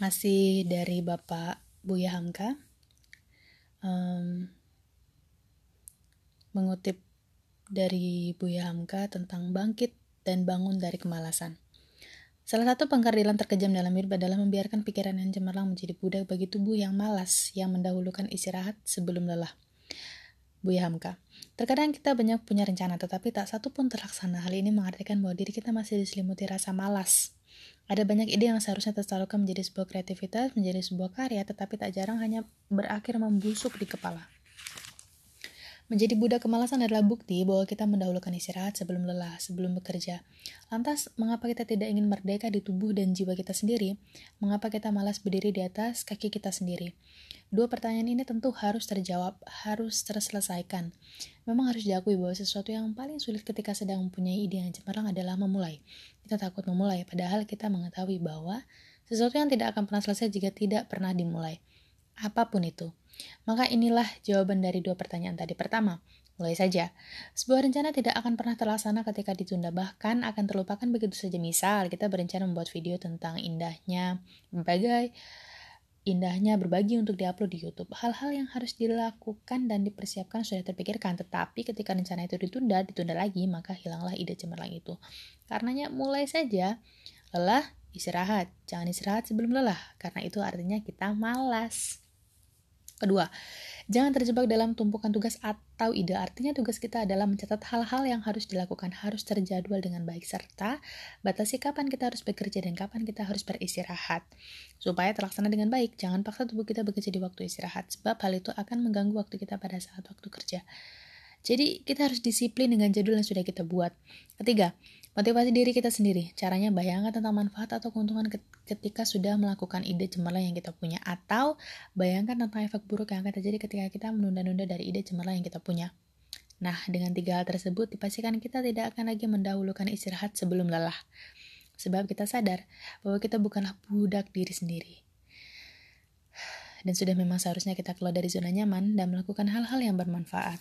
masih dari Bapak Buya Hamka um, mengutip dari Buya Hamka tentang bangkit dan bangun dari kemalasan. Salah satu pengkardilan terkejam dalam hidup adalah membiarkan pikiran yang cemerlang menjadi budak bagi tubuh yang malas yang mendahulukan istirahat sebelum lelah. Buya Hamka. Terkadang kita banyak punya rencana tetapi tak satu pun terlaksana. Hal ini mengartikan bahwa diri kita masih diselimuti rasa malas. Ada banyak ide yang seharusnya tersalurkan menjadi sebuah kreativitas, menjadi sebuah karya, tetapi tak jarang hanya berakhir membusuk di kepala. Menjadi budak kemalasan adalah bukti bahwa kita mendahulukan istirahat sebelum lelah, sebelum bekerja. Lantas, mengapa kita tidak ingin merdeka di tubuh dan jiwa kita sendiri? Mengapa kita malas berdiri di atas kaki kita sendiri? Dua pertanyaan ini tentu harus terjawab, harus terselesaikan. Memang harus diakui bahwa sesuatu yang paling sulit ketika sedang mempunyai ide yang cemerlang adalah memulai. Kita takut memulai, padahal kita mengetahui bahwa sesuatu yang tidak akan pernah selesai jika tidak pernah dimulai. Apa pun itu. Maka inilah jawaban dari dua pertanyaan tadi. Pertama, mulai saja. Sebuah rencana tidak akan pernah terlaksana ketika ditunda, bahkan akan terlupakan begitu saja. Misal, kita berencana membuat video tentang indahnya berbagai indahnya berbagi untuk diupload di YouTube. Hal-hal yang harus dilakukan dan dipersiapkan sudah terpikirkan, tetapi ketika rencana itu ditunda, ditunda lagi, maka hilanglah ide cemerlang itu. Karenanya mulai saja, lelah, istirahat. Jangan istirahat sebelum lelah, karena itu artinya kita malas. Kedua, jangan terjebak dalam tumpukan tugas atau ide. Artinya tugas kita adalah mencatat hal-hal yang harus dilakukan, harus terjadwal dengan baik, serta batasi kapan kita harus bekerja dan kapan kita harus beristirahat. Supaya terlaksana dengan baik, jangan paksa tubuh kita bekerja di waktu istirahat, sebab hal itu akan mengganggu waktu kita pada saat waktu kerja. Jadi kita harus disiplin dengan jadwal yang sudah kita buat. Ketiga, motivasi diri kita sendiri. Caranya bayangkan tentang manfaat atau keuntungan ketika sudah melakukan ide cemerlang yang kita punya. Atau bayangkan tentang efek buruk yang akan terjadi ketika kita menunda-nunda dari ide cemerlang yang kita punya. Nah, dengan tiga hal tersebut, dipastikan kita tidak akan lagi mendahulukan istirahat sebelum lelah. Sebab kita sadar bahwa kita bukanlah budak diri sendiri. Dan sudah memang seharusnya kita keluar dari zona nyaman dan melakukan hal-hal yang bermanfaat.